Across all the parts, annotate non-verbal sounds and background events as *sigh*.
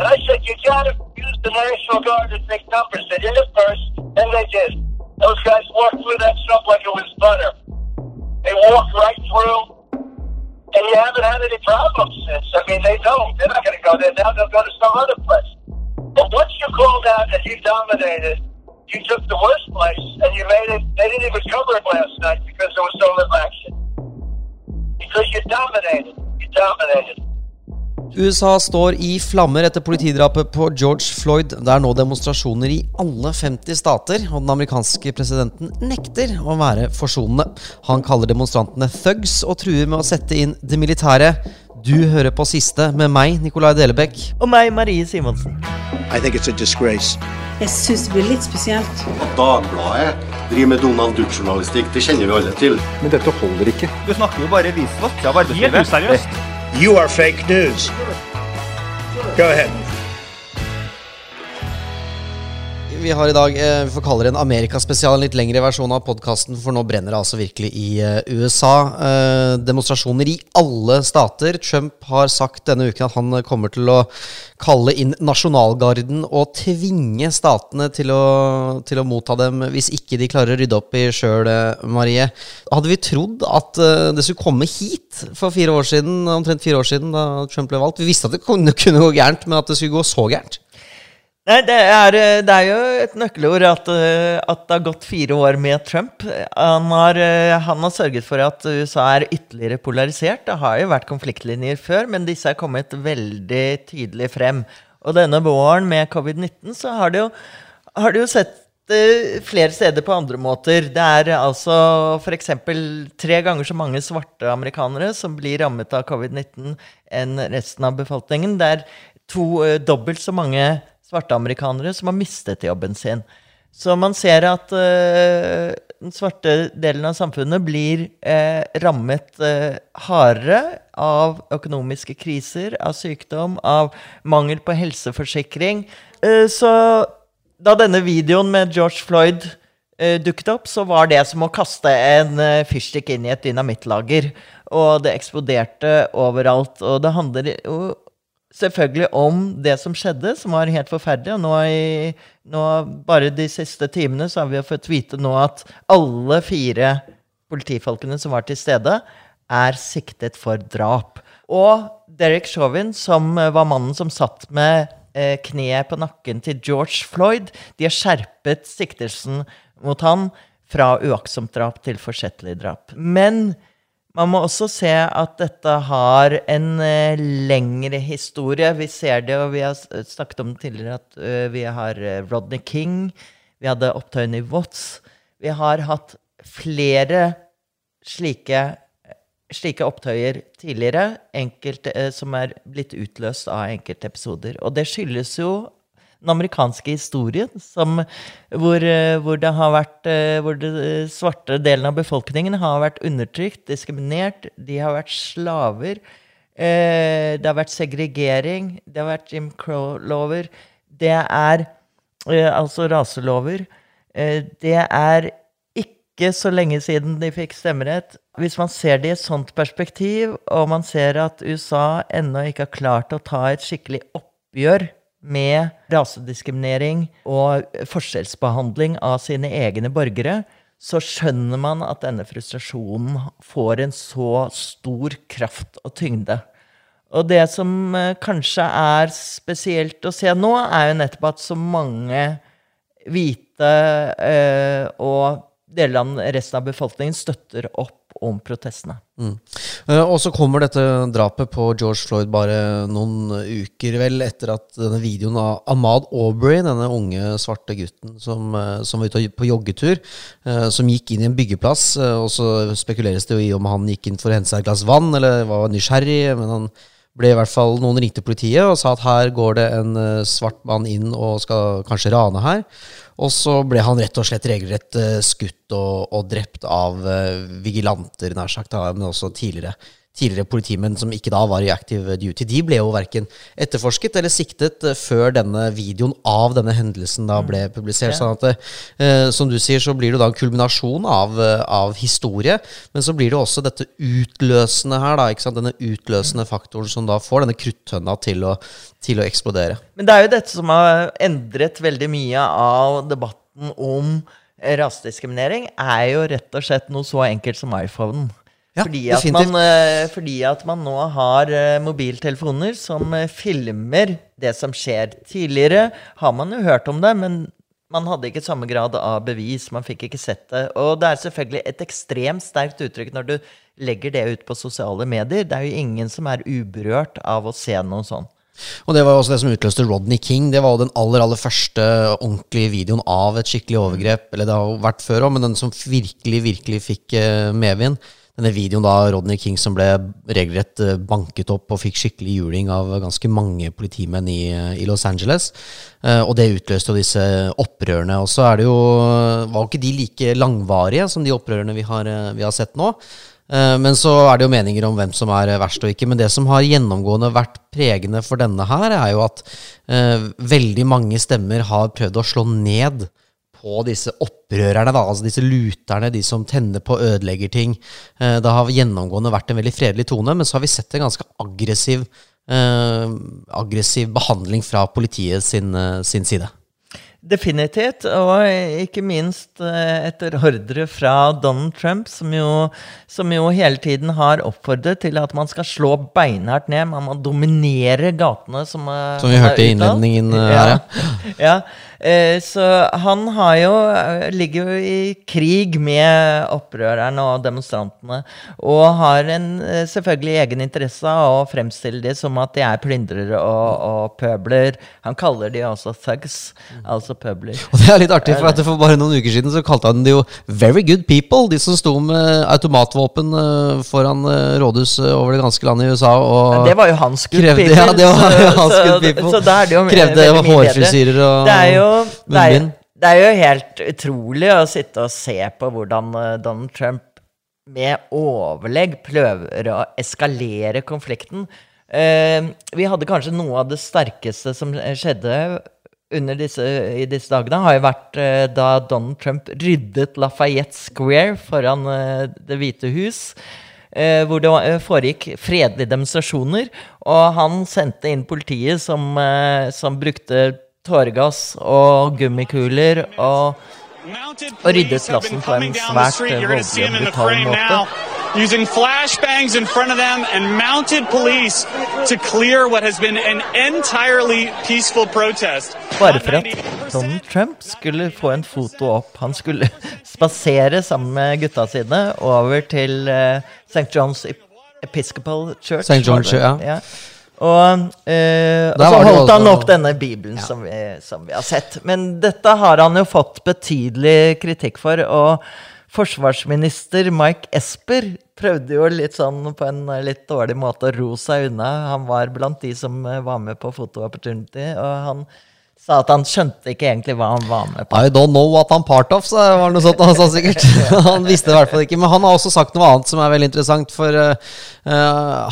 And I said, you gotta use the National Guard to take numbers. They did it first, and they did. Those guys walked through that stuff like it was butter. They walked right through, and you haven't had any problems since. I mean, they don't. They're not gonna go there now. They'll go to some other place. But once you called out and you dominated, you took the worst place and you made it. They didn't even cover it last night because there was so little action. Because you dominated. You dominated. USA står i flammer etter politidrapet på George Floyd. Det er nå demonstrasjoner i alle 50 stater, og den amerikanske presidenten nekter å være forsonende. Han kaller demonstrantene thugs og truer med å sette inn det militære. Du hører på siste med meg, Nicolai Delebekk. Og meg, Marie Simonsen. I think it's a disgrace. Jeg syns det blir litt spesielt. At Dagbladet driver med Donald Duck-journalistikk, det kjenner vi alle til. Men dette holder ikke. Du snakker jo bare visvask av arbeidslivet. Helt useriøst. You are fake news. Go ahead. Vi har i dag eh, vi får kalle det en Amerikaspesial, en litt lengre versjon av podkasten, for nå brenner det altså virkelig i eh, USA. Eh, demonstrasjoner i alle stater. Trump har sagt denne uken at han kommer til å kalle inn nasjonalgarden og tvinge statene til å, til å motta dem hvis ikke de klarer å rydde opp i sjøl, Marie. Hadde vi trodd at det skulle komme hit for fire år siden, omtrent fire år siden, da Trump ble valgt? Vi visste at det kunne, kunne gå gærent, men at det skulle gå så gærent? Nei, det er, eh, det er jo et nøkkelord at, eh, at, det har gått fire år med Trump. Han har, eh, han har, sørget for at USA er ytterligere polarisert. Det har jo vært konfliktlinjer før, men disse er kommet veldig tydelig frem. Og denne våren med covid-19 så har det jo, har det jo sett flere steder på andre måter. Det er altså f.eks. tre ganger så mange svarte amerikanere som blir rammet av covid-19 enn resten av befolkningen. Det er to, dobbelt så mange svarte amerikanere som har mistet jobben sin. Så man ser at uh, den svarte delen av samfunnet blir uh, rammet uh, hardere av økonomiske kriser, av sykdom, av mangel på helseforsikring. så da denne videoen med George Floyd dukket opp, så var det som å kaste en fyrstikk inn i et dynamittlager. Og det eksploderte overalt. Og det handler jo selvfølgelig om det som skjedde, som var helt forferdelig. Og nå, i, nå bare de siste timene så har vi fått vite nå at alle fire politifolkene som var til stede, er siktet for drap. Og Derek Chauvin, som var mannen som satt med eh, kneet på nakken til George Floyd, de har skjerpet siktelsen mot han fra uaktsomt drap til forsettlig drap. Men man må også se at dette har en uh, lengre historie. Vi ser det, og vi har snakket om det tidligere, at uh, vi har Rodney King. Vi hadde opptøyene i Watts. Vi har hatt flere slike, slike opptøyer tidligere, enkelte, som er blitt utløst av enkeltepisoder. Og det skyldes jo den amerikanske historien, som, hvor, eh, hvor, det har vært eh, Hvor den eh, svarte delen av befolkningen har vært undertrykt, diskriminert. De har vært slaver. Det har vært segregering. Det har vært Jim Crow-lover. Det er altså raselover. Det er ikke så lenge siden de fikk stemmerett. Hvis man ser det i et sånt perspektiv, og man ser at USA ennå ikke har klart å ta et skikkelig oppgjør med rasediskriminering og forskjellsbehandling av sine egne borgere, så skjønner man at denne frustrasjonen får en så stor kraft og tyngde. Og det som eh, kanskje er spesielt å se nå, er jo nettopp at så mange hvite øh, og deler av resten av befolkningen støtter opp om protestene. Mm. Uh, og så kommer dette drapet på George Floyd bare noen uker vel etter at denne videoen av Ahmad Aubrey, denne unge svarte gutten som, uh, som var ute på joggetur, uh, som gikk inn i en byggeplass, og så spekuleres det jo i om han gikk inn for å hente seg et glass vann, eller var nysgjerrig, men han ble i hvert fall Noen ringte politiet og sa at her går det en svart mann inn og skal kanskje rane her. Og så ble han rett og slett regelrett uh, skutt og, og, drept av uh, vigilanter, nær sagt, men også tidligere, tidligere politimenn som ikke da var i active duty, de ble jo verken etterforsket eller siktet eh, før denne videoen av denne hendelsen da ble publisert. sånn at eh, som du sier, så blir det da en kulminasjon av, eh, av historie, men så blir det også dette utløsende her, da, ikke sant? denne utløsende faktoren som da får denne kruttønna til å, til å eksplodere. Men det er jo dette som har endret veldig mye av debatten om rasediskriminering, er jo rett og slett noe så enkelt som iPhonen. Ja, fordi, at man, eh, fordi, at man, nå har eh, mobiltelefoner som eh, filmer det som skjer. Tidligere har man jo hørt om det, men man hadde ikke samme grad av bevis. Man fikk ikke sett det. Og det er selvfølgelig et ekstremt sterkt uttrykk når du legger det ut på sosiale medier. Det er jo ingen som er uberørt av å se noe sånt. Og det var jo også det som utløste Rodney King. Det var jo den aller aller første ordentlige videoen av et skikkelig overgrep. Eller det har jo vært før òg, men den som virkelig, virkelig fikk medvind denne videoen da Rodney King som ble regelrett eh, banket opp og fikk skikkelig juling av ganske mange politimenn i, i Los Angeles. Uh, og det utløste jo disse opprørene. Og så er det jo Var jo ikke de like langvarige som de opprørene vi har, eh, vi har sett nå. Uh, men så er det jo meninger om hvem som er verst og ikke. Men det som har gjennomgående vært pregende for denne her, er jo at eh, veldig mange stemmer har prøvd å slå ned på disse opprørerne, da, altså disse luterne, de som tenner på og ødelegger ting. Eh, det har gjennomgående vært en veldig fredelig tone, men så har vi sett en ganske aggressiv, eh, aggressiv behandling fra politiet sin, eh, sin side. Definitivt, og ikke minst eh, etter ordre fra Donald Trump, som jo, som jo, hele tiden har oppfordret til at man skal slå beinhardt ned. Man må dominere gatene, som, som vi hørte i innledningen her, ja. ja. Eh, så han har jo, eh, ligger jo i krig med opprørerne og demonstrantene. Og har en eh, selvfølgelig egen interesse av å fremstille dem som at de er plyndrere og, og pøbler. Han kaller de også thugs, altså pøbler. Og det er litt artig, for at for bare noen uker siden så kalte han de jo 'very good people', de som sto med automatvåpen foran rådhus over det ganske landet i USA. Og det var jo hans good krevde, *laughs* people. Ja, det var jo hans good people. Så, så da er det jo krevde hårfrisyrer og det er jo det er, det er, jo helt utrolig å sitte og se på hvordan eh, Donald Trump med overlegg prøver å eskalere konflikten. Uh, vi hadde kanskje noe av det sterkeste som skjedde disse, i disse dagene, har jo vært uh, da Donald Trump ryddet Lafayette Square foran uh, Det hvite hus. hvor det foregikk fredelige demonstrasjoner. Og han sendte inn politiet som, som brukte tåregass og gummikuler og, og ryddet plassen på en svært voldelig og brutal måte. Using flashbangs in front of them and mounted police to clear what has been an entirely peaceful protest. Bare for at Donald Trump skulle få en foto opp. Han skulle *laughs* spasere sammen med gutta sine over til eh, St. John's Episcopal Church. St. John's, ja. ja. Og, eh, og så holdt han opp denne bibelen ja. som, vi, som, vi, har sett. Men dette har han jo fått betydelig kritikk for. Og forsvarsminister Mike Esper prøvde jo litt sånn på en litt dårlig måte å ro seg unna. Han var blant de som eh, var med på Photo Opportunity, og han sa at han skjønte ikke egentlig hva han var med på. I don't know what I'm part of, så var det noe sånt han sa sikkert. *laughs* han visste det i hvert fall ikke. Men han har også sagt noe annet som er veldig interessant, for uh,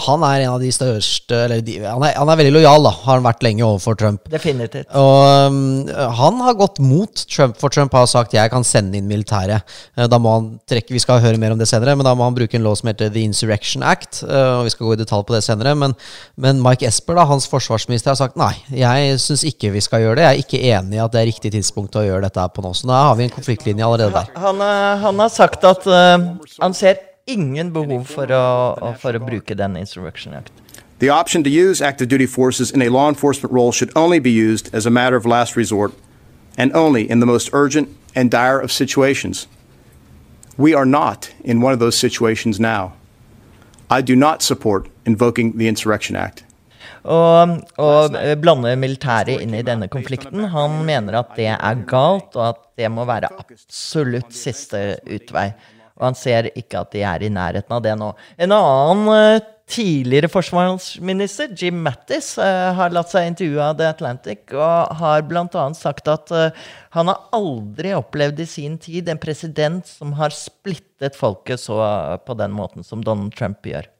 han er en av de største Eller de, han, er, han, er, veldig lojal, da. Har han vært lenge overfor Trump. Definitivt. Og um, han har gått mot Trump, for Trump har sagt jeg kan sende inn militæret. Uh, da må han trekke Vi skal høre mer om det senere, men da må han bruke en lov som heter The Insurrection Act. Uh, og vi skal gå i detalj på det senere. Men, men Mike Esper, da, hans forsvarsminister, har sagt nei, jeg syns ikke vi skal gjøre det det. Jeg er ikke enig i at det er riktig tidspunkt å gjøre dette på nå. Så da har vi en konfliktlinje allerede der. Han, han har sagt at uh, han ser ingen behov for å, for å bruke den Insurrection Act. The option to use active duty forces in a law enforcement role should only be used as a matter of last resort and only in the most urgent and dire of situations. We are not in one of those situations now. I do not support invoking the Insurrection Act. Og, og blande militæret inn i denne konflikten. Han mener at det er galt, og at det må være absolutt siste utvei. Og han ser ikke at de er i nærheten av det nå. En annen uh, tidligere forsvarsminister, Jim Mattis, uh, har latt seg intervjue av The Atlantic og har bl.a. sagt at uh, han har aldri opplevd i sin tid en president som har splittet folket så på den måten som Donald Trump gjør.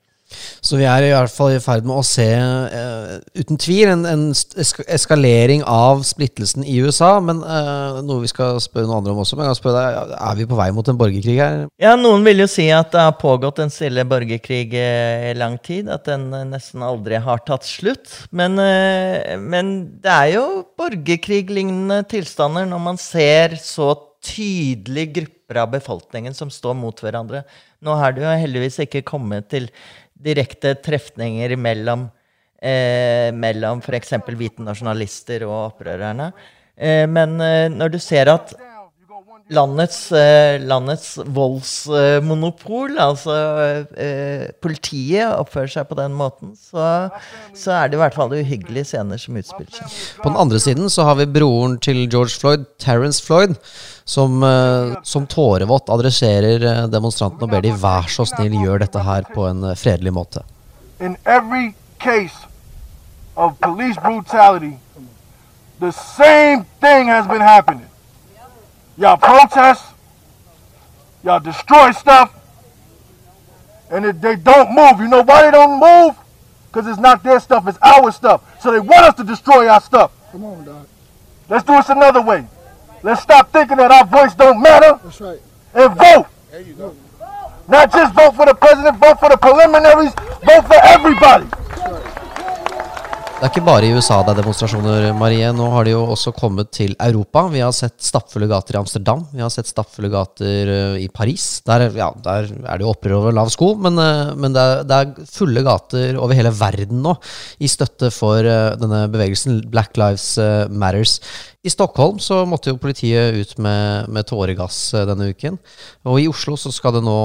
Så vi er i hvert fall i ferd med å se, uh, uten tvil, en, en eskalering av splittelsen i USA. Men uh, noe vi skal spørre noen andre om også. Men jeg kan spørre deg, Er vi på vei mot en borgerkrig her? Ja, noen vil jo si at det har pågått en stille borgerkrig i lang tid. At den nesten aldri har tatt slutt. Men, uh, men det er jo borgerkriglignende tilstander når man ser så tydelige grupper av befolkningen som står mot hverandre. Nå har det jo heldigvis ikke kommet til direkte trefninger mellom, eh, mellom f.eks. hvite nasjonalister og opprørerne. Eh, men eh, når du ser at landets, eh, landets voldsmonopol, altså eh, politiet, oppfører seg på den måten, så, så, er det i hvert fall uhyggelige scener som utspiller seg. På den andre siden så har vi broren til George Floyd, Terence Floyd, som, eh, som tårevått adresserer eh, demonstrantene og ber de vær så snill gjør dette her på en eh, fredelig måte. In every case of police brutality, the same thing has been happening. Y'all protest, y'all destroy stuff, and it, they don't move. You know why they don't move? Because it's not their stuff, it's our stuff. So they want us to destroy our stuff. Come on, dog. Let's do this another way. Let's stop thinking that our voice don't matter. That's right. And vote. There you go. Not just vote for the president, vote for the preliminaries, vote for everybody. Det er ikke bare i USA det er demonstrasjoner, Marie. Nå har de jo også kommet til Europa. Vi har sett stappfulle gater i Amsterdam. Vi har sett stappfulle gater eh, i Paris. Der, ja, der er det jo opprør over lav sko, men, eh, men det, er, det, er, fulle gater over hele verden nå i støtte for eh, denne bevegelsen Black Lives Matters. I Stockholm så måtte jo politiet ut med, med tåregass denne uken. Og i Oslo så skal det nå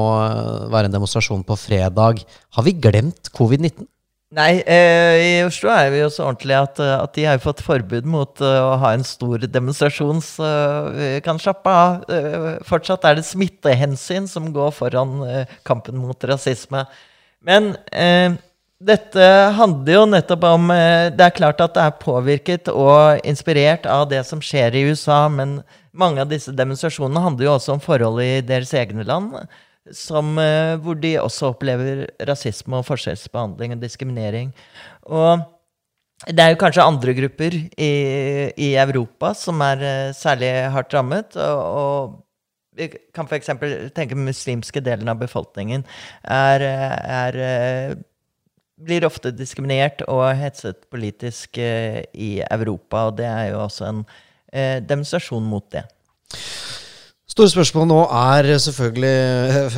være en demonstrasjon på fredag. Har vi glemt covid-19? Nei, eh, i Oslo er vi jo så ordentlige at, eh, at de har fått forbud mot uh, å ha en stor demonstrasjon, så vi kan slappe av. Uh, fortsatt er det smittehensyn som går foran uh, kampen mot rasisme. Men dette handler jo nettopp om Det er klart at det er påvirket og inspirert av det som skjer i USA, men mange av disse demonstrasjonene handler jo også om forhold i deres egne land som, eh, hvor de også opplever rasisme og forskjellsbehandling og diskriminering. Og det er jo kanskje andre grupper i, i Europa som er uh, særlig hardt rammet. Og, og vi kan f.eks. tenke muslimske delen av befolkningen er, er, eh, blir ofte diskriminert og hetset politisk i Europa, og det er jo også en demonstrasjon mot det. Store spørsmål nå er selvfølgelig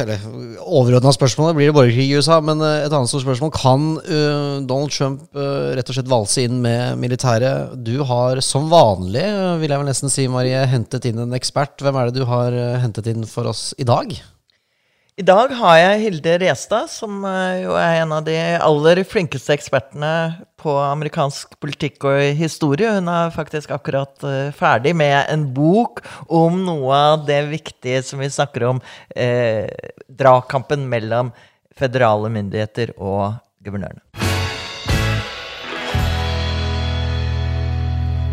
Eller overordna spørsmålet blir det borgerkrig i USA. Men eh, et annet stort spørsmål kan uh, Donald Trump uh, rett og slett valse inn med militæret. Du har som vanlig, vil jeg vel nesten si, Marie, hentet inn en ekspert. Hvem er det du har hentet inn for oss i dag? I dag har jeg Hilde Restad, som eh, jo er en av de aller flinkeste ekspertene på amerikansk politikk og historie. Hun er faktisk akkurat eh, ferdig med en bok om noe av det viktige som vi snakker om, eh, dragkampen mellom føderale myndigheter og guvernørene.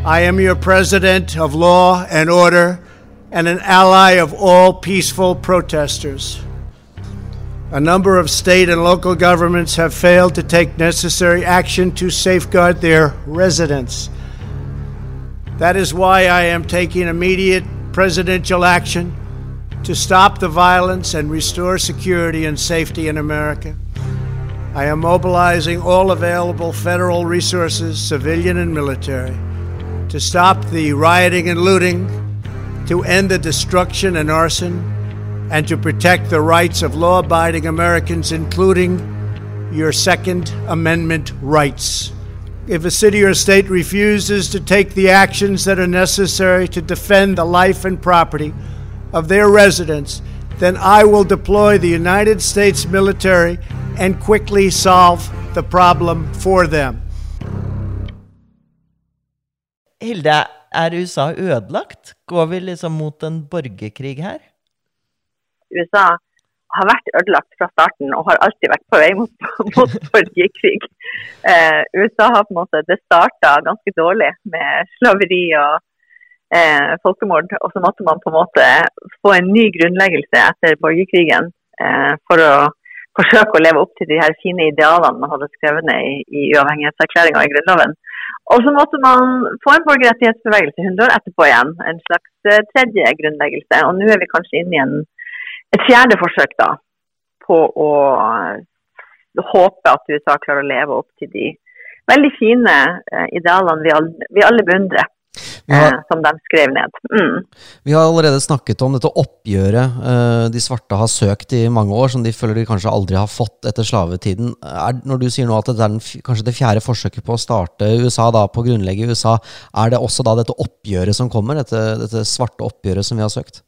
I am your president of law and order and an ally of all peaceful protesters. A number of state and local governments have failed to take necessary action to safeguard their residents. That is why I am taking immediate presidential action to stop the violence and restore security and safety in America. I am mobilizing all available federal resources, civilian and military, to stop the rioting and looting, to end the destruction and arson and to protect the rights of law abiding Americans, including your Second Amendment rights. If a city or state refuses to take the actions that are necessary to defend the life and property of their residents, then I will deploy the United States military and quickly solve the problem for them. Hilde, er USA ødelagt? Går vi liksom mot en borgerkrig her? USA har vært ødelagt fra starten og har alltid vært på vei mot, *laughs* mot borgerkrig. Eh, USA har på en måte, Det starta ganske dårlig med slaveri og eh, folkemord. Og så måtte man på en måte få en ny grunnleggelse etter borgerkrigen eh, for å forsøke å leve opp til de her fine idealene man hadde skrevet ned i, i uavhengighetserklæringa i Grunnloven. Og så måtte man få en borgerrettighetsbevegelse 100 år etterpå igjen, en slags eh, tredje grunnleggelse. Og nå er vi kanskje inne i en, et fjerde forsøk da, på å håpe at USA klarer å leve opp til de veldig fine eh, idealene vi alle, vi alle beundrer. Har, eh, som de skrev ned. Mm. Vi har allerede snakket om dette oppgjøret eh, de svarte har søkt i mange år, som de føler de kanskje aldri har fått etter slavetiden. Er, når du sier nå at det er den, kanskje det fjerde forsøket på å starte USA, da, på å grunnlegge USA, er det også da dette oppgjøret som kommer? Dette, dette svarte oppgjøret som vi har søkt?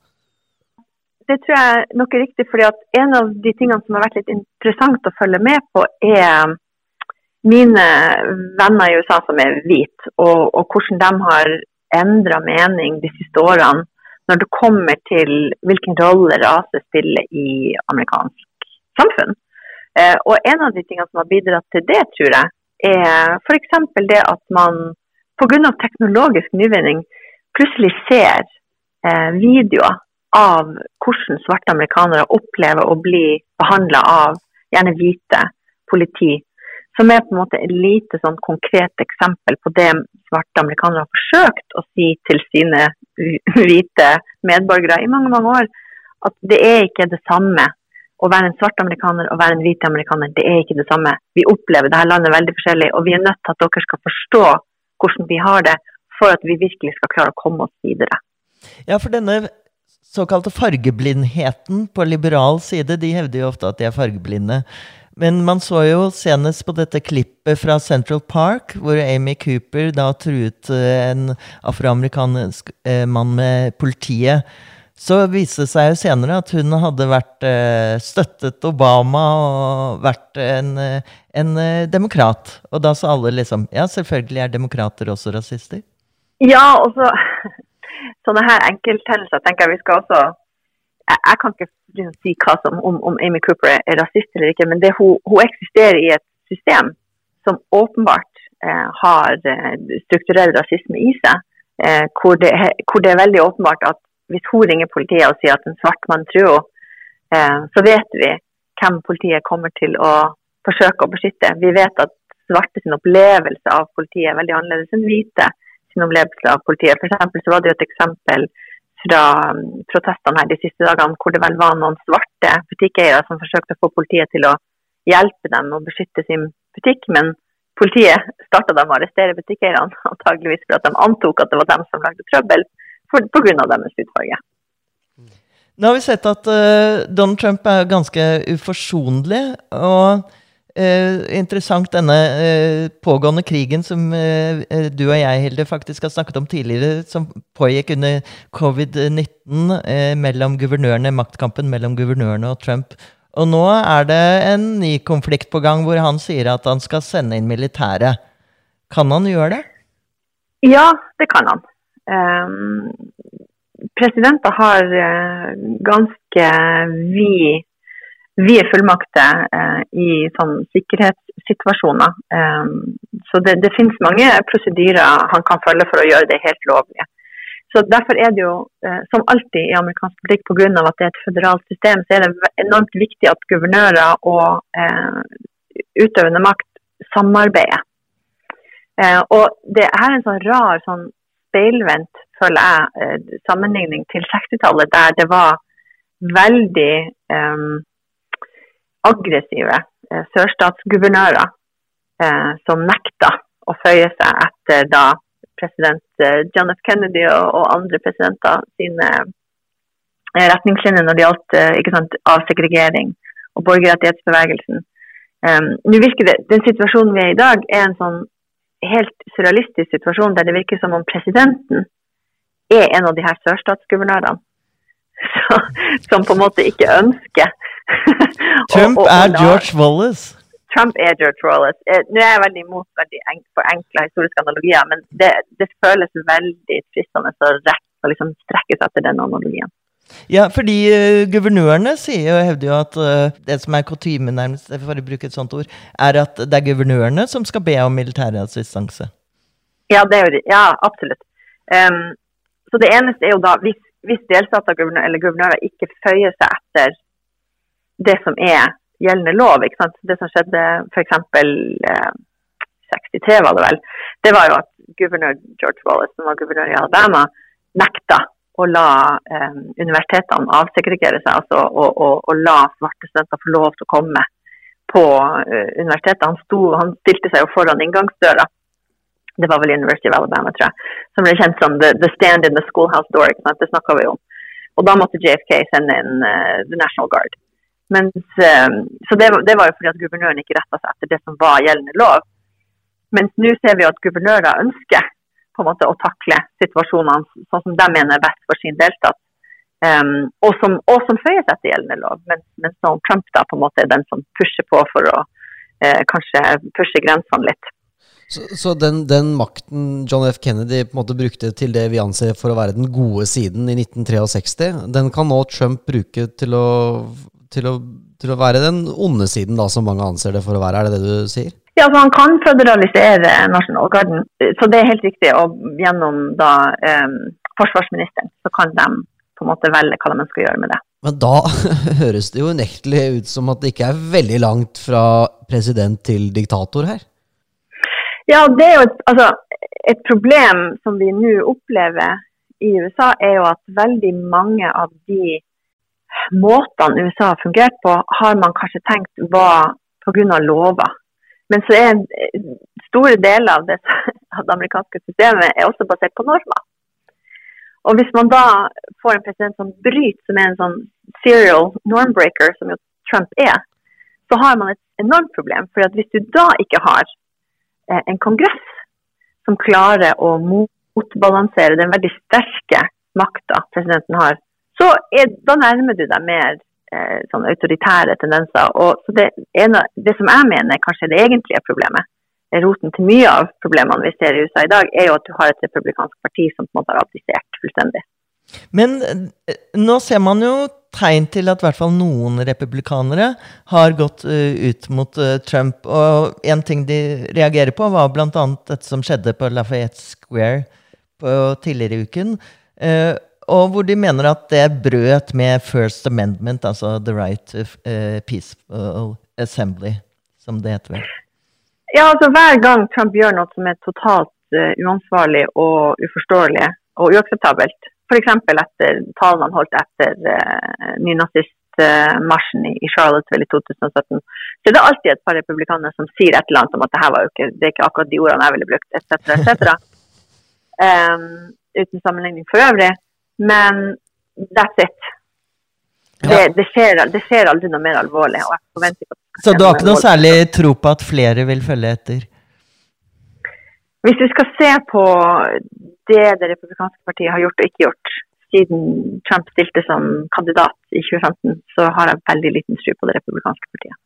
Det tror jeg nok er riktig, fordi at en av de tingene som har vært litt interessant å følge med på, er mine venner i USA som er hvite, og, og hvordan de har endra mening de siste årene når det kommer til hvilken rolle rase spiller i amerikansk samfunn. Eh, og en av de tingene som har bidratt til det, tror jeg, er f.eks. det at man pga. teknologisk nyvinning plutselig ser eh, videoer av hvordan svarte amerikanere opplever å bli behandla av gjerne hvite politi som er på en måte et lite sånn konkret eksempel på det svarte amerikanere har forsøkt å si til sine *laughs* hvite medborgere i mange mange år. At det er ikke det samme å være en svart amerikaner og være en hvit amerikaner. Det er ikke det samme. Vi opplever dette landet veldig forskjellig, og vi er nødt til at dere skal forstå hvordan vi har det, for at vi virkelig skal klare å komme oss videre. Ja, for denne såkalte fargeblindheten på liberal side, de hevder jo ofte at de er fargeblinde. Men man så jo senest på dette klippet fra Central Park, hvor Amy Cooper da truet eh, en afroamerikansk eh, mann med politiet. Så viste det seg jo senere at hun hadde vært eh, støttet Obama og vært en, en demokrat. Og da sa alle liksom Ja, selvfølgelig er demokrater også rasister. Ja, og sånne her enkelthendelser tenker jeg vi skal også jeg, jeg kan ikke liksom, si hva som, om, om, Amy Cooper er rasist eller ikke, men det, hun, hun, eksisterer i et system som åpenbart eh, har eh, strukturell rasisme i seg. Eh, hvor, det, hvor, det, er veldig åpenbart at hvis hun ringer politiet og sier at en svart mann truer henne, så vet vi hvem politiet kommer til å forsøke å beskytte. Vi vet at svarte sin opplevelse av politiet er veldig annerledes enn hvite sin opplevelse av politiet. For så var det jo et eksempel fra um, protestene her de siste dagene, hvor det vel var noen svarte butikkeiere som forsøkte å få politiet til å hjelpe dem å beskytte sin butikk, men politiet starta dem å arrestere butikkeierne, *laughs* antageligvis fordi de antok at det var dem som lagde trøbbel pga. deres hudfarge. Nå har vi sett at uh, Donald Trump er ganske uforsonlig. og Eh, interessant denne eh, pågående krigen som eh, eh, du og jeg, Hilde, faktisk har snakket om tidligere, som pågikk under covid-19 eh, mellom guvernørene, maktkampen mellom guvernørene og Trump. Og nå er det en ny konflikt på gang hvor han sier at han skal sende inn militæret. Kan han gjøre det? Ja, det kan han. Um, presidenter har uh, ganske vid vi er fullmakter eh, i sånn sikkerhetssituasjoner. Eh, så det, det, finnes mange prosedyrer han kan følge for å gjøre det helt lovlig. Så Derfor er det jo, eh, som alltid i amerikansk politikk, pga. at det er et føderalt system, så er det enormt viktig at guvernører og eh, utøvende makt samarbeider. Eh, og det er en sånn rar sånn speilvendt, føler jeg, eh, sammenligning til 60-tallet, der det var veldig aggressive eh, sørstatsguvernører eh, som nekta å føye seg etter da president eh, John F. Kennedy og, og andre presidenter sine eh, retningslinjer når det gjaldt avsegregering og borgerrettighetsbevegelsen. Um, nå virker det, Den situasjonen vi er i i dag, er en sånn helt surrealistisk situasjon der det virker som om presidenten er en av de her sørstatsguvernørene. *laughs* som på en måte ikke ønsker *laughs* Trump og, og, er George Wallace. Trump er George Wallace. Eh, nå er jeg veldig imot veldig for enkle historiske analogier, men det, det føles veldig fristende å rett å liksom strekke seg etter den analogien. Ja, fordi uh, guvernørene sier og hevder jo at uh, det som er kutyme, nærmest, for å bruke et sånt ord, er at det er guvernørene som skal be om militærassistanse. Ja, det er jo, ja, absolutt. Um, så det eneste er jo da, hvis, hvis delstater eller guvernører ikke føyer seg etter det som er gjeldende lov. ikke sant? Det som skjedde f.eks. Eh, 63, var det vel, det var jo at guvernør George Wallace, som var guvernør i Alabama, nekta å la eh, universitetene avsegregere seg altså, og, og, og, la svarte studenter få lov til å komme på eh, universitetet. Han, sto, han, stilte seg jo foran inngangsdøra. Det var vel University of Alabama, tror jeg. Som ble kjent som the, the stand in the schoolhouse door. Det snakka vi om. Og da måtte JFK sende inn uh, The National Guard. Mens, um, så det, det, var jo fordi at guvernøren ikke retta seg etter det som var gjeldende lov. Mens nå ser vi at guvernører ønsker på en måte å takle situasjonene sånn som de mener er best for sin delstat. Um, og, som, og som føyer seg til gjeldende lov, mens, mens Trump da på en måte er den som pusher på for å uh, kanskje pushe grensene litt. Så, så den, den, makten John F. Kennedy på en måte brukte til det vi anser for å være den gode siden i 1963, den kan nå Trump bruke til å, til å, til å være den onde siden, da, som mange anser det for å være? Er det det du sier? Ja, altså Han kan føderalisere nasjonalgarden, så det er helt riktig. Og gjennom da eh, forsvarsministeren så kan de på en måte velge hva de skal gjøre med det. Men da *laughs* høres det jo unektelig ut som at det ikke er veldig langt fra president til diktator her? Ja, det er jo et, altså, et problem som vi nå opplever i USA, er jo at veldig mange av de måtene USA har fungert på, har man kanskje tenkt var pga. lover. Men så er store deler av det, *laughs* av det amerikanske systemet er også basert på normer. Og hvis man da får en president som bryter, som er en sånn serial normbreaker, som jo Trump er, så har man et enormt problem. For hvis du da ikke har eh, en kongress som klarer å motbalansere den veldig sterke makta presidenten har, så er, da nærmer du deg mer eh, sånn autoritære tendenser. Og det, ene, det som jeg mener kanskje er det egentlige problemet, roten til mye av problemene vi ser i USA i dag, er jo at du har et republikansk parti som på en måte har abdisert fullstendig. Men eh, nå ser man jo tegn til at i hvert fall noen republikanere har gått uh, ut mot uh, Trump. Og en ting de reagerer på, var bl.a. dette som skjedde på Lafayette Square på, tidligere i uken. Uh, og hvor de mener at det brøt med First Amendment, altså the right to uh, peaceful assembly, som det heter vel. Ja, altså Hver gang Trump gjør noe som er totalt uh, uansvarlig og uforståelig og uakseptabelt, f.eks. etter talen han holdt etter uh, nynazistmarsjen i, i Charlottesville i 2017, så det er alltid et par republikanere som sier et eller annet om at det her var jo ikke, det er ikke akkurat de ordene jeg ville brukt, etc., etc. Um, uten sammenligning for øvrig. Men that's it. Det, det, skjer, det, skjer, aldri noe mer alvorlig. Så du har ikke noe særlig tro på at flere vil følge etter? Hvis vi skal se på det det republikanske partiet har gjort og ikke gjort siden Trump stilte som kandidat i 2015, så har jeg veldig liten tro på det republikanske partiet.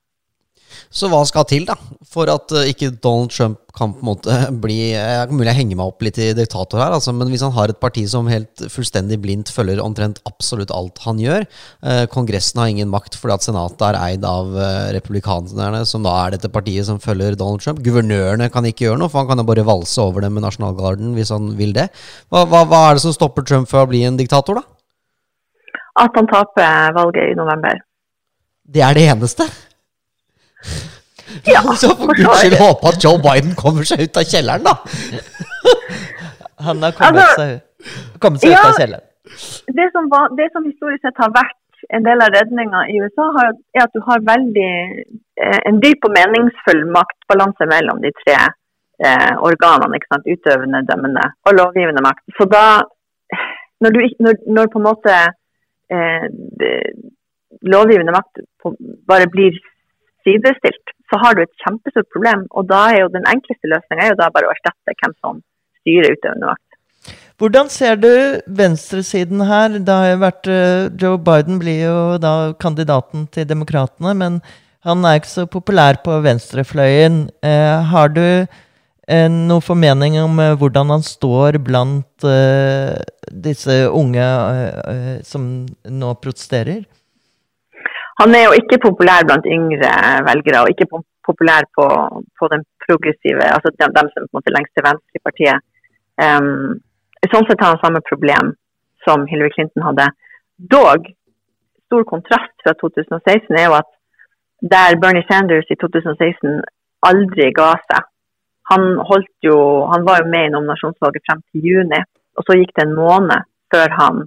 Så hva skal til da, for at uh, ikke Donald Trump kan på en måte *laughs* bli uh, Mulig jeg henger meg opp litt i diktator her, altså, men hvis han har et parti som helt fullstendig blindt følger omtrent absolutt alt han gjør eh, Kongressen har ingen makt fordi at Senatet er eid av uh, republikanerne, som da er dette partiet som følger Donald Trump. Guvernørene kan ikke gjøre noe, for han kan jo bare valse over dem med nasjonalgarden hvis han vil det. Hva, hva, hva er det som stopper Trump fra å bli en diktator, da? At han taper valget i november. Det er det eneste? Ja, *laughs* så for guds skyld håpe at Joe Biden kommer seg ut av kjelleren, da! Han har kommet altså, seg, kommet seg ja, ut av kjelleren. Det som, var, det som, historisk sett har vært en del av redninga i USA, har, er at du har veldig eh, en dyp og meningsfull maktbalanse mellom de tre eh, organene. ikke sant? Utøvende, dømmende og lovgivende makt. Så da, når, du, når, når på en måte eh, lovgivende makt på, bare blir sidestilt, så har du et kjempestort problem. Og da er jo den enkleste løsninga bare å erstatte hvem som styrer utøvende makt. Hvordan ser du venstresiden her? Det har jo vært, uh, Joe Biden blir jo da kandidaten til Demokratene, men han er ikke så populær på venstrefløyen. Eh, har du eh, noen formening om hvordan han står blant disse unge som nå protesterer? Han er jo ikke populær blant yngre velgere, og ikke populær på, på den progressive, altså dem, dem som på en måte lengst til venstre i partiet. Um, sånn sett har han samme problem som Hillary Clinton hadde. Dog, stor kontrast fra 2016 er jo at der Bernie Sanders i 2016 aldri ga seg. Han, holdt jo, han var jo med i nominasjonsvalget frem til juni, og så gikk det en måned før han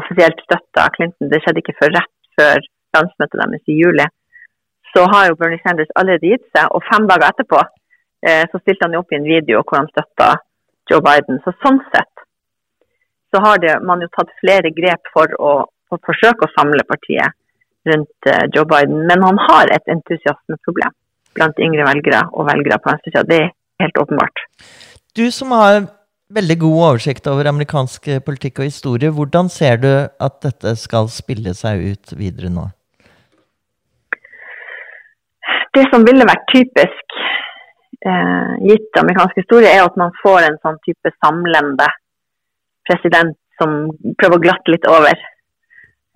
offisielt støtta Clinton. Det skjedde ikke før rett før landsmøtet deres i juli. Så har jo Bernie Sanders allerede gitt seg, og fem dager etterpå eh, så stilte han jo opp i en video hvor han støtta Joe Biden. Så sånn sett så har det, man jo tatt flere grep for å, for forsøke å samle partiet rundt uh, Joe Biden. Men han har et entusiasmeproblem blant yngre velgere og velgere på venstresida. Det er helt åpenbart. Du som har veldig god oversikt over amerikansk politikk og historie, hvordan ser du at dette skal spille seg ut videre nå? Det som ville vært typisk eh, gitt amerikansk historie, er at man får en sånn type samlende president som prøver å glatte litt over.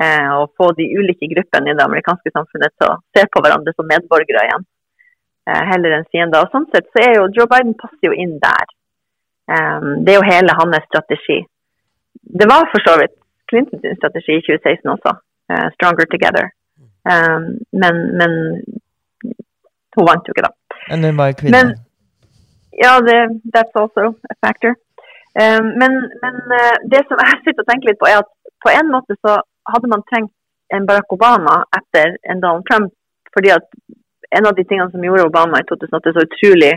Eh, og få de ulike gruppene i det amerikanske samfunnet til å se på hverandre som medborgere igjen. Eh, heller enn fiender. Og sånn sett så er jo Joe Biden passer jo inn der. Eh, det er jo hele hans strategi. Det var for så vidt Clintons strategi i 2016 også. Eh, 'Stronger Together'. Um, men, men hun vant jo ikke, da. Men hun var kvinne. Men, ja, det, that's also a factor. Um, men, men uh, det som jeg sitter og tenker litt på, er at på en måte så hadde man trengt en Barack Obama etter en Donald Trump. fordi at en av de tingene som gjorde Obama i 2008 så utrolig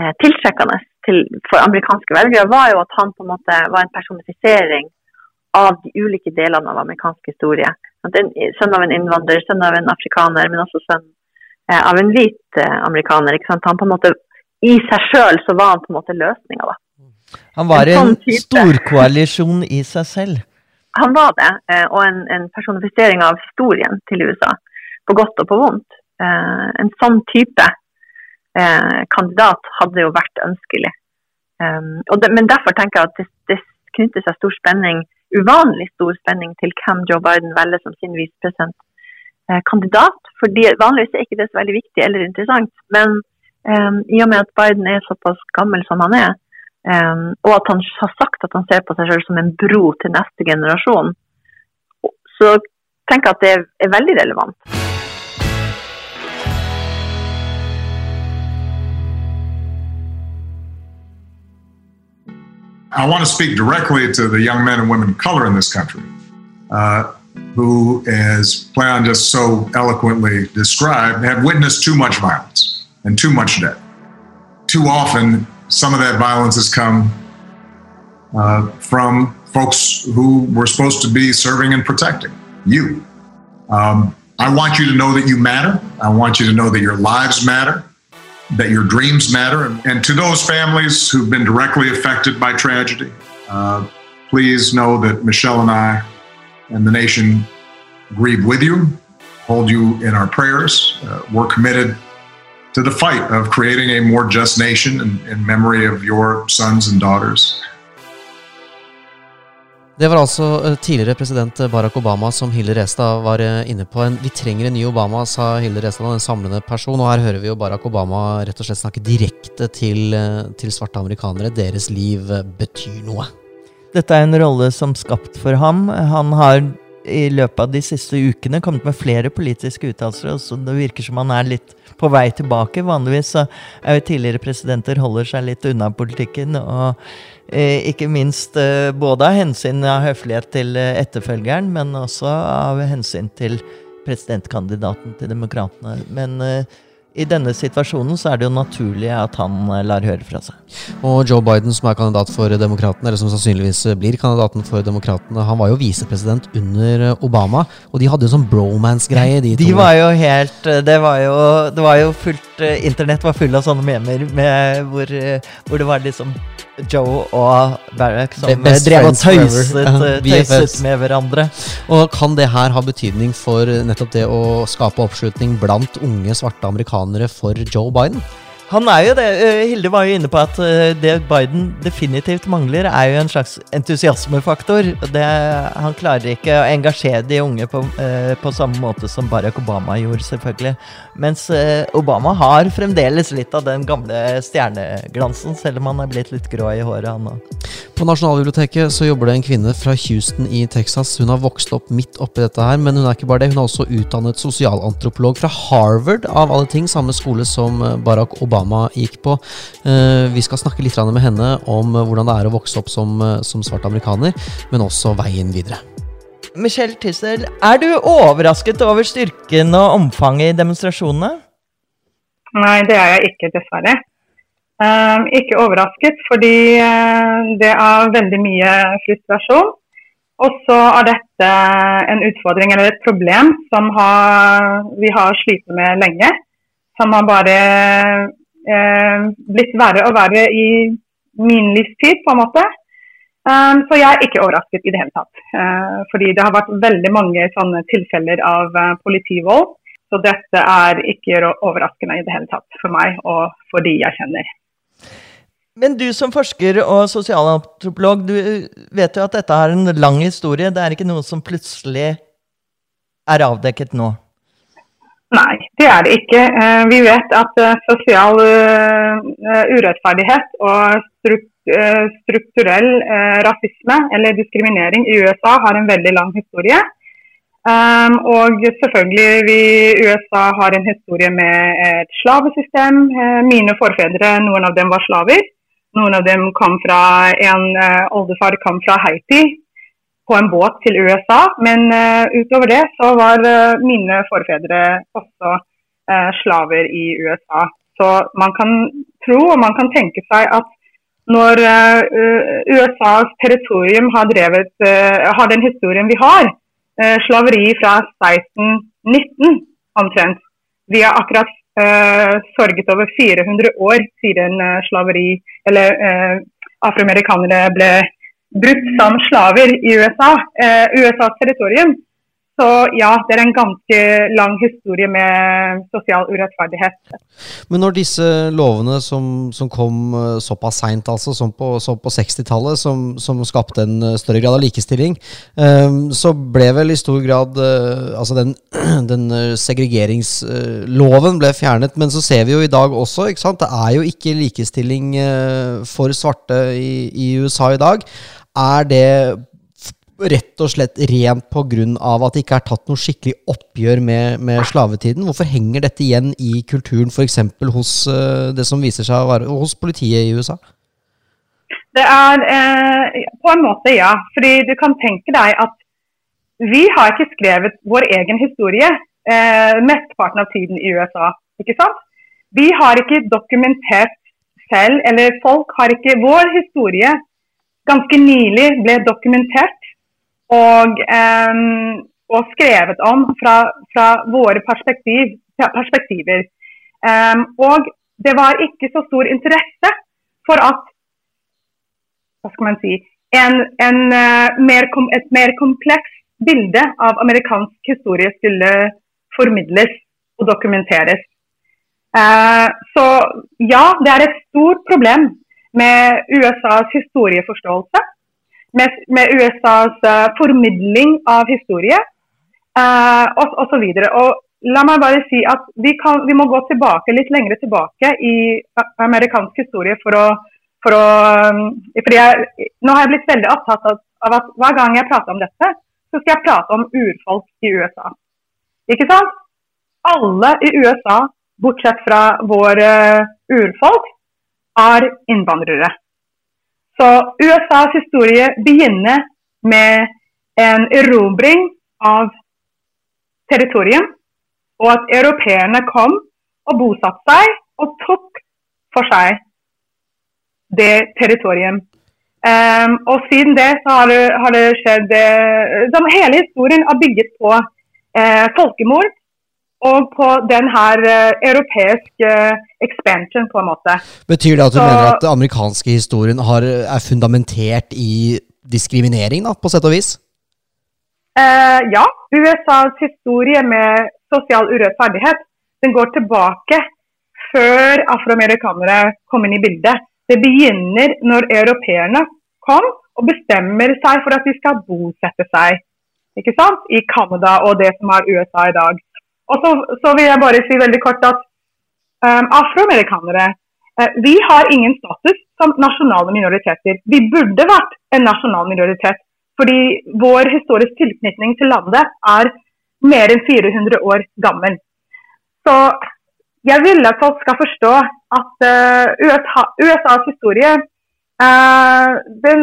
eh, tiltrekkende til, for amerikanske velgere, var jo at han på en måte var en personifisering av de ulike delene av amerikansk historie. En, sønn av en innvandrer, sønn av en afrikaner, men også sønn av en hvit amerikaner. ikke sant? Han på en måte, I seg sjøl så var han på en måte løsninga, da. Han var en, en sånn storkoalisjon i seg selv? Han var det, eh, og en, en, personifisering av historien til USA. På godt og på vondt. Eh, en sånn type eh, kandidat hadde jo vært ønskelig. Det, men derfor tenker jeg at det, det knytter seg stor spenning, uvanlig stor spenning til hvem Joe Biden velger som sin visepresidentkandidat. fordi Vanligvis er ikke det så veldig viktig eller interessant. Men um, i og med at Biden er såpass gammel som han er, Um, og at han har sagt at han ser på seg selv som en bro til neste generasjon. Så tenker jeg at det er veldig relevant. I want to speak directly to the young men and women of color in this country uh, who, as Plan just so eloquently described, have witnessed too much violence and too much death. Too often, some of that violence has come uh, from folks who were supposed to be serving and protecting you. Um, I want you to know that you matter. I want you to know that your lives matter, that your dreams matter. And, to those families who've been directly affected by tragedy, uh, please know that Michelle and I and the nation grieve with you, hold you in our prayers. Uh, we're committed to the fight of creating a more just nation in, in memory of your sons and daughters. Det var altså eh, tidligere president Barack Obama som Hilde Restad var eh, inne på. En, vi trenger en ny Obama, sa Hilde Restad, en samlende person. Og her hører vi jo Barack Obama rett og slett snakke direkte til, eh, til svarte amerikanere. Deres liv betyr noe. Dette er en rolle som skapt for ham. Han har i løpet av de siste ukene kommet med flere politiske uttalelser. Så det virker som han er litt på vei tilbake. Vanligvis så er jo tidligere presidenter holder seg litt unna politikken. Og eh, ikke minst eh, både av hensyn av høflighet til eh, etterfølgeren, men også av hensyn til presidentkandidaten til Demokratene. Men i denne situasjonen så er det jo naturlig at han eh, lar høre fra seg. Og Joe Biden, som er kandidat for Demokratene, eller som sannsynligvis blir kandidaten for Demokratene, han var jo visepresident under eh, Obama, og de hadde jo sånn bromance-greie, de, de to. var jo helt eh, Det var jo, det var jo fullt Internett var full av sånne memer med, hvor, hvor det var liksom Joe og Barack som drev og tøyset, tøyset med hverandre. Og Kan det her ha betydning for nettopp det å skape oppslutning blant unge svarte amerikanere for Joe Biden? Han er jo det. Eh, Hilde var jo inne på at eh, det Biden definitivt mangler, er jo en slags entusiasmefaktor. Det, han klarer ikke å engasjere de unge på, eh, på, samme måte som Barack Obama gjorde, selvfølgelig. Mens Obama har fremdeles litt av den gamle stjerneglansen, selv om han er blitt litt grå i håret, han òg. På Nasjonalbiblioteket så jobber det en kvinne fra Houston i Texas. Hun har vokst opp midt oppi dette her, men hun er ikke bare det. Hun er også utdannet sosialantropolog fra Harvard, av alle ting. Samme skole som eh, Barack Obama gikk på. Eh, vi skal snakke litt med henne om hvordan det er å vokse opp som, som svart amerikaner, men også veien videre. Michelle Tissel, er du overrasket over styrken og omfanget i demonstrasjonene? Nei, det er jeg ikke, dessverre. Um, ikke overrasket, fordi uh, det er veldig mye frustrasjon. Og så er dette en utfordring eller et problem som har, vi har slitt med lenge. Som har bare eh, blitt verre og verre i min livstid, på en måte. Um, så jeg er ikke overrasket i det hele tatt. Uh, fordi det har vært veldig mange sånne tilfeller av politivold. Så dette er ikke overraskende i det hele tatt for meg og for de jeg kjenner. Men du som forsker og sosialantropolog, du vet jo at dette har en lang historie. Det er ikke noe som plutselig er avdekket nå? Nei, det er det ikke. Eh, vi vet at eh, sosial eh, urettferdighet og strukturell rasisme eller diskriminering i USA har en veldig lang historie. Um, og selvfølgelig, vi USA har en historie med et slavesystem. Uh, mine forfedre, noen av dem var slaver. Noen av dem kom fra En uh, oldefar kom fra Haiti på en båt til USA. Men uh, utover det så var mine forfedre også slaver i USA. Så man kan tro og man kan tenke seg at når USAs territorium har drevet, har den historien vi har, eh, slaveri fra 1619 omtrent. Vi har akkurat uh, sorget over 400 år siden eh, slaveri, eller uh, afroamerikanere ble brukt som slaver i USA, Uh, USAs territorium. Så ja, det er en ganske lang historie med sosial urettferdighet. Men når disse lovene som, som kom eh, såpass seint, altså, som på, på 60-tallet, som, som, skapte en eh, større grad av likestilling, um, så ble vel i stor grad uh, altså den, *clears throat* den segregeringsloven ble fjernet. Men så ser vi jo i dag også, ikke sant, det er jo ikke likestilling for svarte i, i USA i dag. Er det rett og slett rent pga. at det ikke er tatt noe skikkelig oppgjør med, med slavetiden? Hvorfor henger dette igjen i kulturen, f.eks. hos uh, det som viser seg å være hos politiet i USA? Det er eh, på en måte ja. Fordi du kan tenke deg at vi har ikke skrevet vår egen historie eh, mesteparten av tiden i USA. ikke sant? Vi har ikke dokumentert selv, eller folk har ikke Vår historie ganske nylig ble dokumentert og, og skrevet om fra, fra våre perspektiv, perspektiver. Og det var ikke så stor interesse for at hva skal man si, en, en, uh, mer, et mer komplekst bilde av amerikansk historie skulle formidles og dokumenteres. Uh, så ja, det er et stort problem med USAs historieforståelse med, med USAs uh, formidling av historie uh, og osv. La meg bare si at vi, kan, vi, må gå tilbake, litt lengre tilbake i amerikansk historie for å, for å um, fordi jeg, Nå har jeg blitt veldig opptatt av, at hver gang jeg prater om dette, så skal jeg prate om urfolk i USA. Ikke sant? Alle i USA, bortsett fra våre urfolk, er innvandrere. Så USAs historie begynner med en erobring av territorium, og at europeerne kom og bosatte seg og tok for seg det territorium. Um, og siden det så har det, har det skjedd uh, Hele historien er bygget på uh, folkemord og på den her uh, europeiske uh, expansion, på en måte. Betyr det at du Så, mener at den amerikanske historien har, er fundamentert i diskriminering, da, på sett og vis? Uh, ja. USAs historie med sosial urettferdighet den går tilbake før afroamerikanere kom inn i bildet. Det begynner når europeerne kom og bestemmer seg for at de skal bosette seg ikke sant? i Canada og det som er USA i dag. Og så, så, vil jeg bare si veldig kort at um, afroamerikanere uh, vi har ingen status som nasjonale minoriteter. Vi burde vært en nasjonal minoritet. Fordi vår historiske tilknytning til landet er mer enn 400 år gammel. Så jeg vil at folk skal forstå at uh, USA, USAs historie uh, den,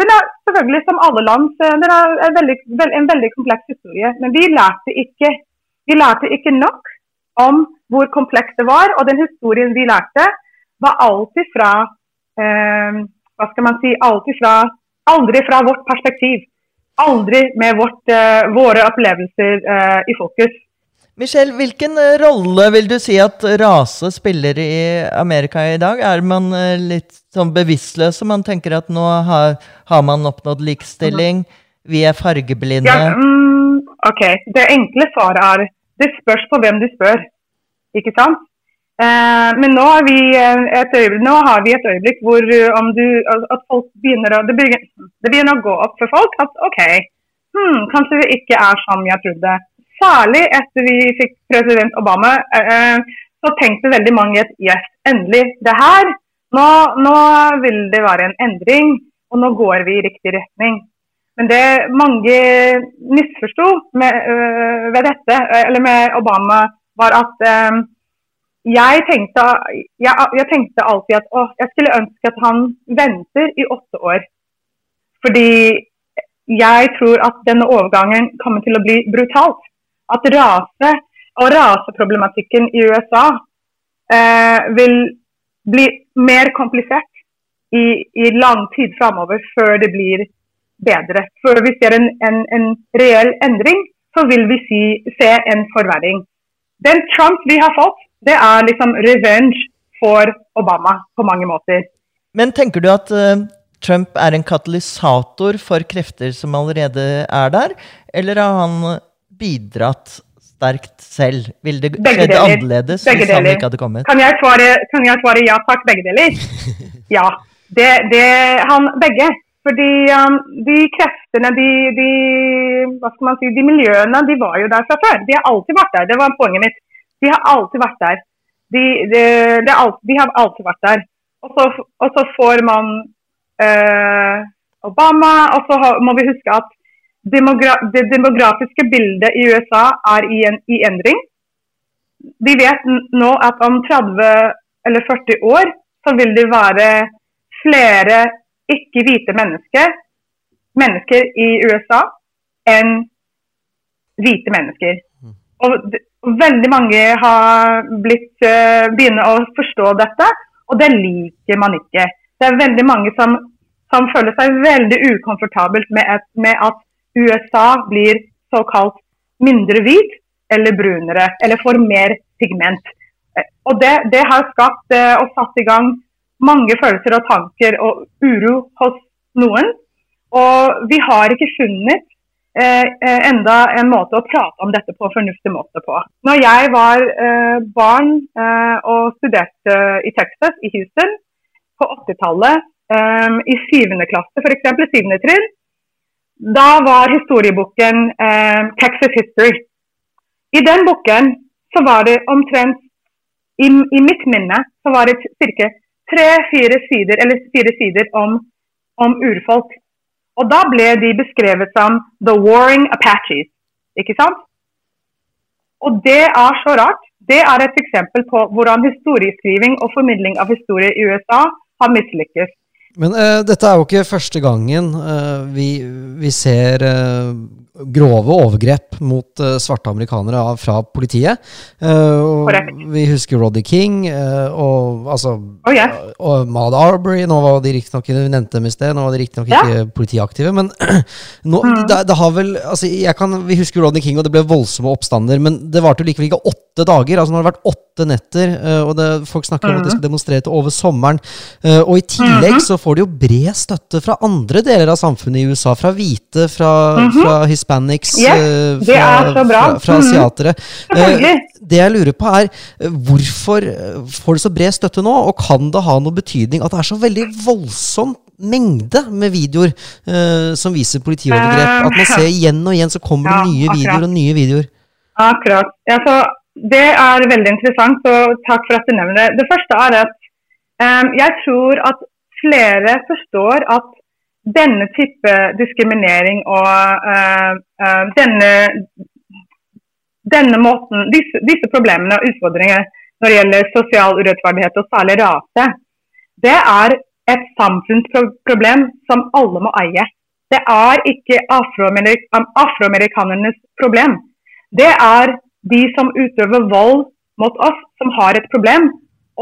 den, er selvfølgelig som alle land er veldig, en veldig kompleks historie. Men vi lærte, ikke, vi lærte ikke nok om hvor komplekst det var. Og den historien vi lærte, var alltid fra eh, Hva skal man si alltid fra, Aldri fra vårt perspektiv. Aldri med vårt, eh, våre opplevelser eh, i fokus. Michelle, hvilken eh, rolle vil du si at rase spiller i Amerika i dag? Er man eh, litt sånn bevisstløse? Man tenker at nå har, har man oppnådd likestilling, vi er fargeblinde. Ja, mm, ok, Det enkle svaret er det spørs på hvem du spør. Ikke sant? Eh, men nå har, øyeblikk, nå har, vi et øyeblikk hvor uh, du, at folk begynner å, det, begynner, å gå opp for folk at OK, hmm, kanskje det ikke er som jeg trodde. Særlig etter vi fikk president Obama, eh, så tenkte veldig mange at yes, endelig, det her. Nå, nå, vil det være en endring, og nå går vi i riktig retning. Men det mange misforsto ved dette, eller med Obama, var at jeg tenkte, jeg, jeg tenkte, alltid at å, jeg skulle ønske at han venter i åtte år. Fordi jeg tror at denne overgangen kommer til å bli brutalt. At rase og raseproblematikken i USA eh, vil bli mer komplisert i, i lang tid framover før det blir bedre. For hvis det er en, en, en reell endring, så vil vi si, se en forverring. Den Trump vi har fått, det er liksom revenge for Obama på mange måter. Men tenker du at uh, Trump er en katalysator for krefter som allerede er der, eller har han bidratt sterkt selv? Ville det skjedd annerledes begge hvis han ikke hadde kommet? Kan jeg svare, kan jeg svare ja takk, begge deler? *laughs* ja. Det, det, han, begge. Fordi um, de kreftene, de, de, hva skal man si, de miljøene, de var jo der fra før. De har alltid vært der. Det var poenget mitt. De har alltid vært der. De, de, de, de har alltid vært der. Og så, og så får man eh, Obama, og så må vi huske at demogra det demografiske bildet i USA er i, en, i endring. Vi vet nå at om 30 eller 40 år så vil det være flere ikke-hvite mennesker, mennesker i USA enn hvite mennesker. Mm. Og Veldig mange har blitt, uh, begynner å forstå dette, og det liker man ikke. Det er veldig mange som, som føler seg veldig ukomfortabelt med, et, med, at USA blir såkalt mindre hvit eller brunere, eller får mer pigment. Og det, det har skapt uh, og satt i gang mange følelser og tanker og uro hos noen. Og vi har ikke funnet Eh, eh, enda en måte å prate om dette på fornuftig måte på. Når jeg var eh, barn eh, og studerte i Texas, i Houston, på 80-tallet, eh, i syvende klasse, f.eks. syvende trinn, da var historieboken eh, Texas History. I den boken så var det omtrent, i, i mitt minne, så var det ca. tre-fire sider, eller fire sider om, om urfolk og da ble de beskrevet som The Warring Apaches. Ikke sant? Og det er så rart. Det er et eksempel på hvordan historieskriving og formidling av historie i USA har mislykkes. Men uh, dette er jo ikke første gangen uh, vi, vi, ser uh, grove overgrep mot uh, svarte amerikanere av, fra politiet. Uh, vi husker Roddy King uh, og altså oh, yeah. og Maud Arbery. Nå var de riktignok nevnte dem i sted, nå var de riktignok yeah. ikke politiaktive. Men *clears throat* nå, mm. det, det, har vel altså, kan, Vi husker Roddy King, og det ble voldsomme oppstander. Men det varte likevel ikke åtte dager. altså Nå har det vært åtte netter, og det, folk snakker mm. om at de skal mm. demonstrere til over sommeren. og i tillegg mm. så får de jo bred støtte fra andre deler av samfunnet i USA. Fra hvite, fra, -hmm. fra hispanics, yes, fra, fra, fra, asiatere. Mm. *laughs* Det jeg lurer på, er eh, hvorfor får det så bred støtte nå? Og kan det ha noe betydning at det er så veldig voldsom mengde med videoer som viser politiovergrep? At man ser *laughs* igjen og igjen så kommer det nye videoer og nye videoer. Akkurat. Ja, det er veldig interessant, og takk for at du nevner det. Det første er at Um, jeg tror at flere forstår at denne type diskriminering og uh, uh, denne, denne måten, disse, disse, problemene og utfordringene når det gjelder sosial urettferdighet og særlig rase, det er et samfunnsproblem som alle må eie. Det er ikke afroamerikanernes problem. Det er de som utøver vold mot oss, som har et problem.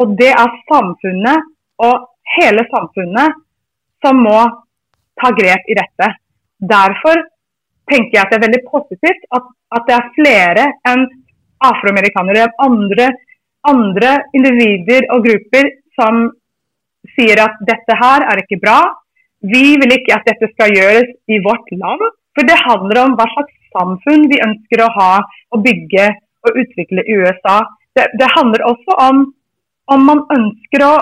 Og det er samfunnet og hele samfunnet som må ta grep i dette. Derfor tenker jeg at det er veldig positivt at, at det er flere enn afroamerikanere, andre, andre individer og grupper som sier at dette her er ikke bra. Vi vil ikke at dette skal gjøres i vårt land. For det handler om hva slags samfunn vi ønsker å ha og bygge og utvikle i USA. Det, det handler også om om man ønsker å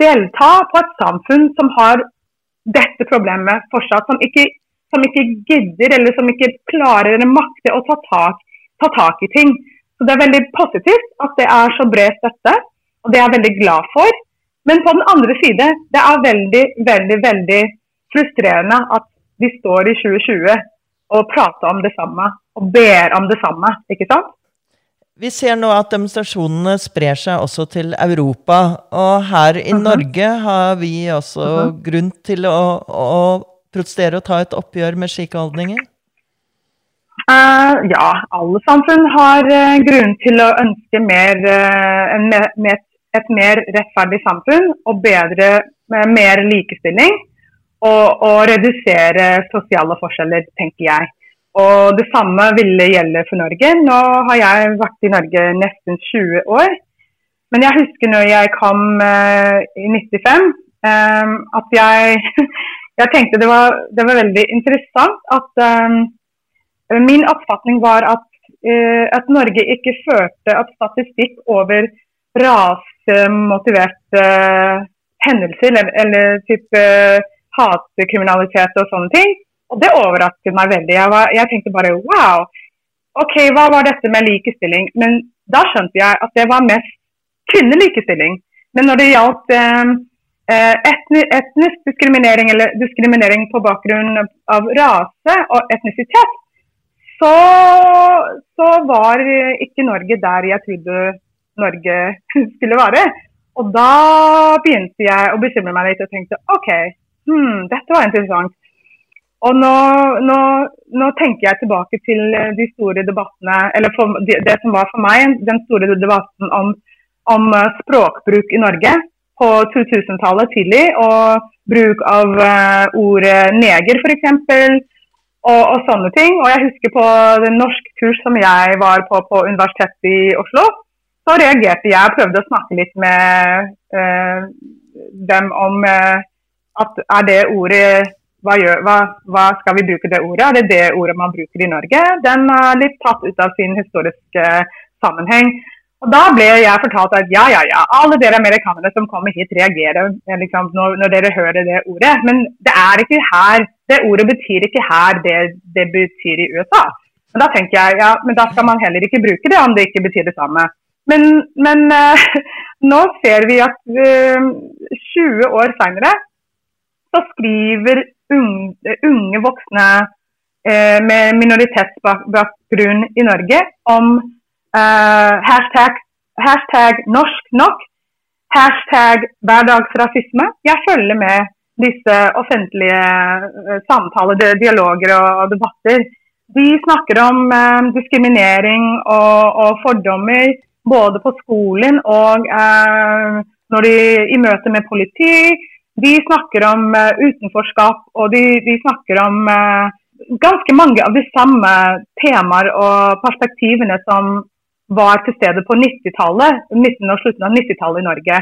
delta på et samfunn som har dette problemet fortsatt, som ikke, som ikke gidder eller som ikke klarer eller makter å ta tak, ta tak, i ting. Så Det er veldig positivt at det er så bred støtte, og det er jeg veldig glad for. Men på den andre side, det er veldig, veldig, veldig frustrerende at vi står i 2020 og prater om det samme og ber om det samme. ikke sant? Vi ser nå at demonstrasjonene sprer seg også til Europa. Og her i uh. -huh. Norge har vi også uh. -huh. grunn til å, å, protestere og ta et oppgjør med slike holdninger? Uh, ja, alle samfunn har uh, grunn til å ønske mer, uh, en, med et, mer rettferdig samfunn og bedre, med mer likestilling. Og, og redusere sosiale forskjeller, tenker jeg. Og det samme ville gjelde for Norge. Nå har jeg vært i Norge nesten 20 år. Men jeg husker når jeg kom uh, i 95, um, eh, at jeg, *laughs* jeg tenkte det var, det var, veldig interessant at um, Min oppfatning var at, uh, at, Norge ikke førte at statistikk over rasemotiverte uh, hendelser eller, eller type hatkriminalitet og sånne ting og det overrasket meg veldig. Jeg, var, jeg, tenkte bare wow, ok, hva var dette med likestilling? Men da skjønte jeg at det var mest kvinnelikestilling. Men når det gjaldt eh, eh, etni, etnisk diskriminering eller diskriminering på bakgrunn av rase og etnisitet, så, så var ikke Norge der jeg trodde Norge *laughs* skulle være. Og da begynte jeg å bekymre meg litt og tenkte OK, hmm, dette var interessant. Og nå, nå, nå, tenker jeg tilbake til eh, de store debattene, eller for, det, som var for meg den store debatten om, om eh, språkbruk i Norge på 2000-tallet tidlig. Og bruk av uh, ordet neger f.eks. Og, og sånne ting. Og jeg husker på den norsk kurs som jeg var på på Universitetet i Oslo, så reagerte jeg og prøvde å snakke litt med uh, dem om uh, at er det ordet hva, gjør, hva, hva, skal vi bruke det ordet? Er det det ordet man bruker i Norge? Den er litt tatt ut av sin historiske sammenheng. Og Da ble jeg fortalt at ja, ja, ja, alle dere amerikanere som kommer hit reagerer eh, liksom, når, når, dere hører det ordet. Men det er ikke her. Det ordet betyr ikke her det det betyr i USA. Men da tenker jeg ja, men da skal man heller ikke bruke det om det ikke betyr det samme. Men, men uh, *laughs* nå ser vi at uh, eh, 20 år seinere så skriver unge, unge voksne eh, med minoritetsbakgrunn i Norge om eh, hashtag, hashtag, norsk nok, hashtag hverdagsrasisme. Jeg følger med disse offentlige eh, samtaler, dialoger og debatter. De snakker om eh, diskriminering og, og, fordommer både på skolen og eh, de i møte med politi, de snakker om uh, utenforskap, og de, de snakker om uh, ganske mange av de samme temaer og perspektivene som var til stede på 90-tallet, midten og slutten av 90-tallet i Norge.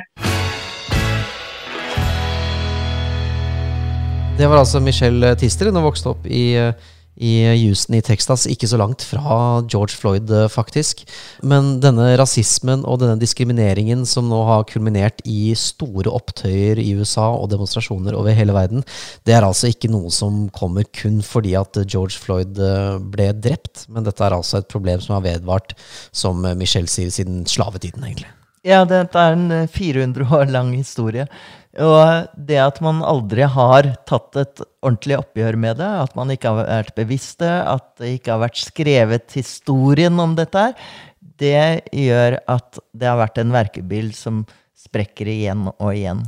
Det var altså Michelle Tister. Hun vokste opp i uh i Houston i Texas, ikke så langt fra George Floyd, eh, faktisk. Men denne rasismen og denne diskrimineringen som nå har kulminert i store opptøyer i USA og demonstrasjoner over hele verden, det er altså ikke noe som kommer kun fordi at George Floyd eh, ble drept, men dette er altså et problem som har vedvart, som Michelle sier, siden slavetiden, egentlig. Ja, dette er en eh, 400 år lang historie. Og det at man aldri har tatt et ordentlig oppgjør med det, at man ikke har vært bevisste, at det ikke har vært skrevet historien om dette her, det gjør at det har vært en verkebil som sprekker igjen og igjen.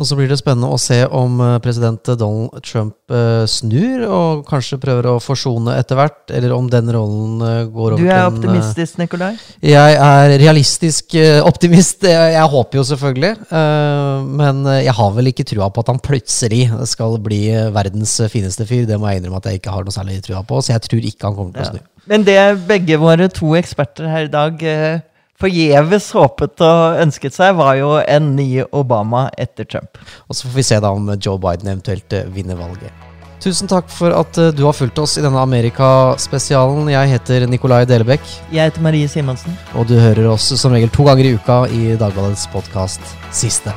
Og så blir det spennende å se om eh, president Donald Trump eh, snur og kanskje prøver å forsone etter hvert, eller om den rollen eh, går over til Du er optimistisk, Nikolai? Jeg er realistisk optimist. Jeg, håper jo selvfølgelig. men jeg har vel ikke trua på at han plutselig skal bli verdens fineste fyr. Det må jeg innrømme at jeg ikke har noe særlig trua på, så jeg tror ikke han kommer til å snu. Men det begge våre to eksperter her i dag forgjeves håpet og ønsket seg, var jo en ny Obama etter Trump. Og så får vi se da om Joe Biden eventuelt eh, vinner valget. Tusen takk for at eh, du har fulgt oss i denne Amerika-spesialen. Jeg heter Nikolai Delebekk. Jeg heter Marie Simonsen. Og du hører oss som regel to ganger i uka i Dagbladets podkast Siste.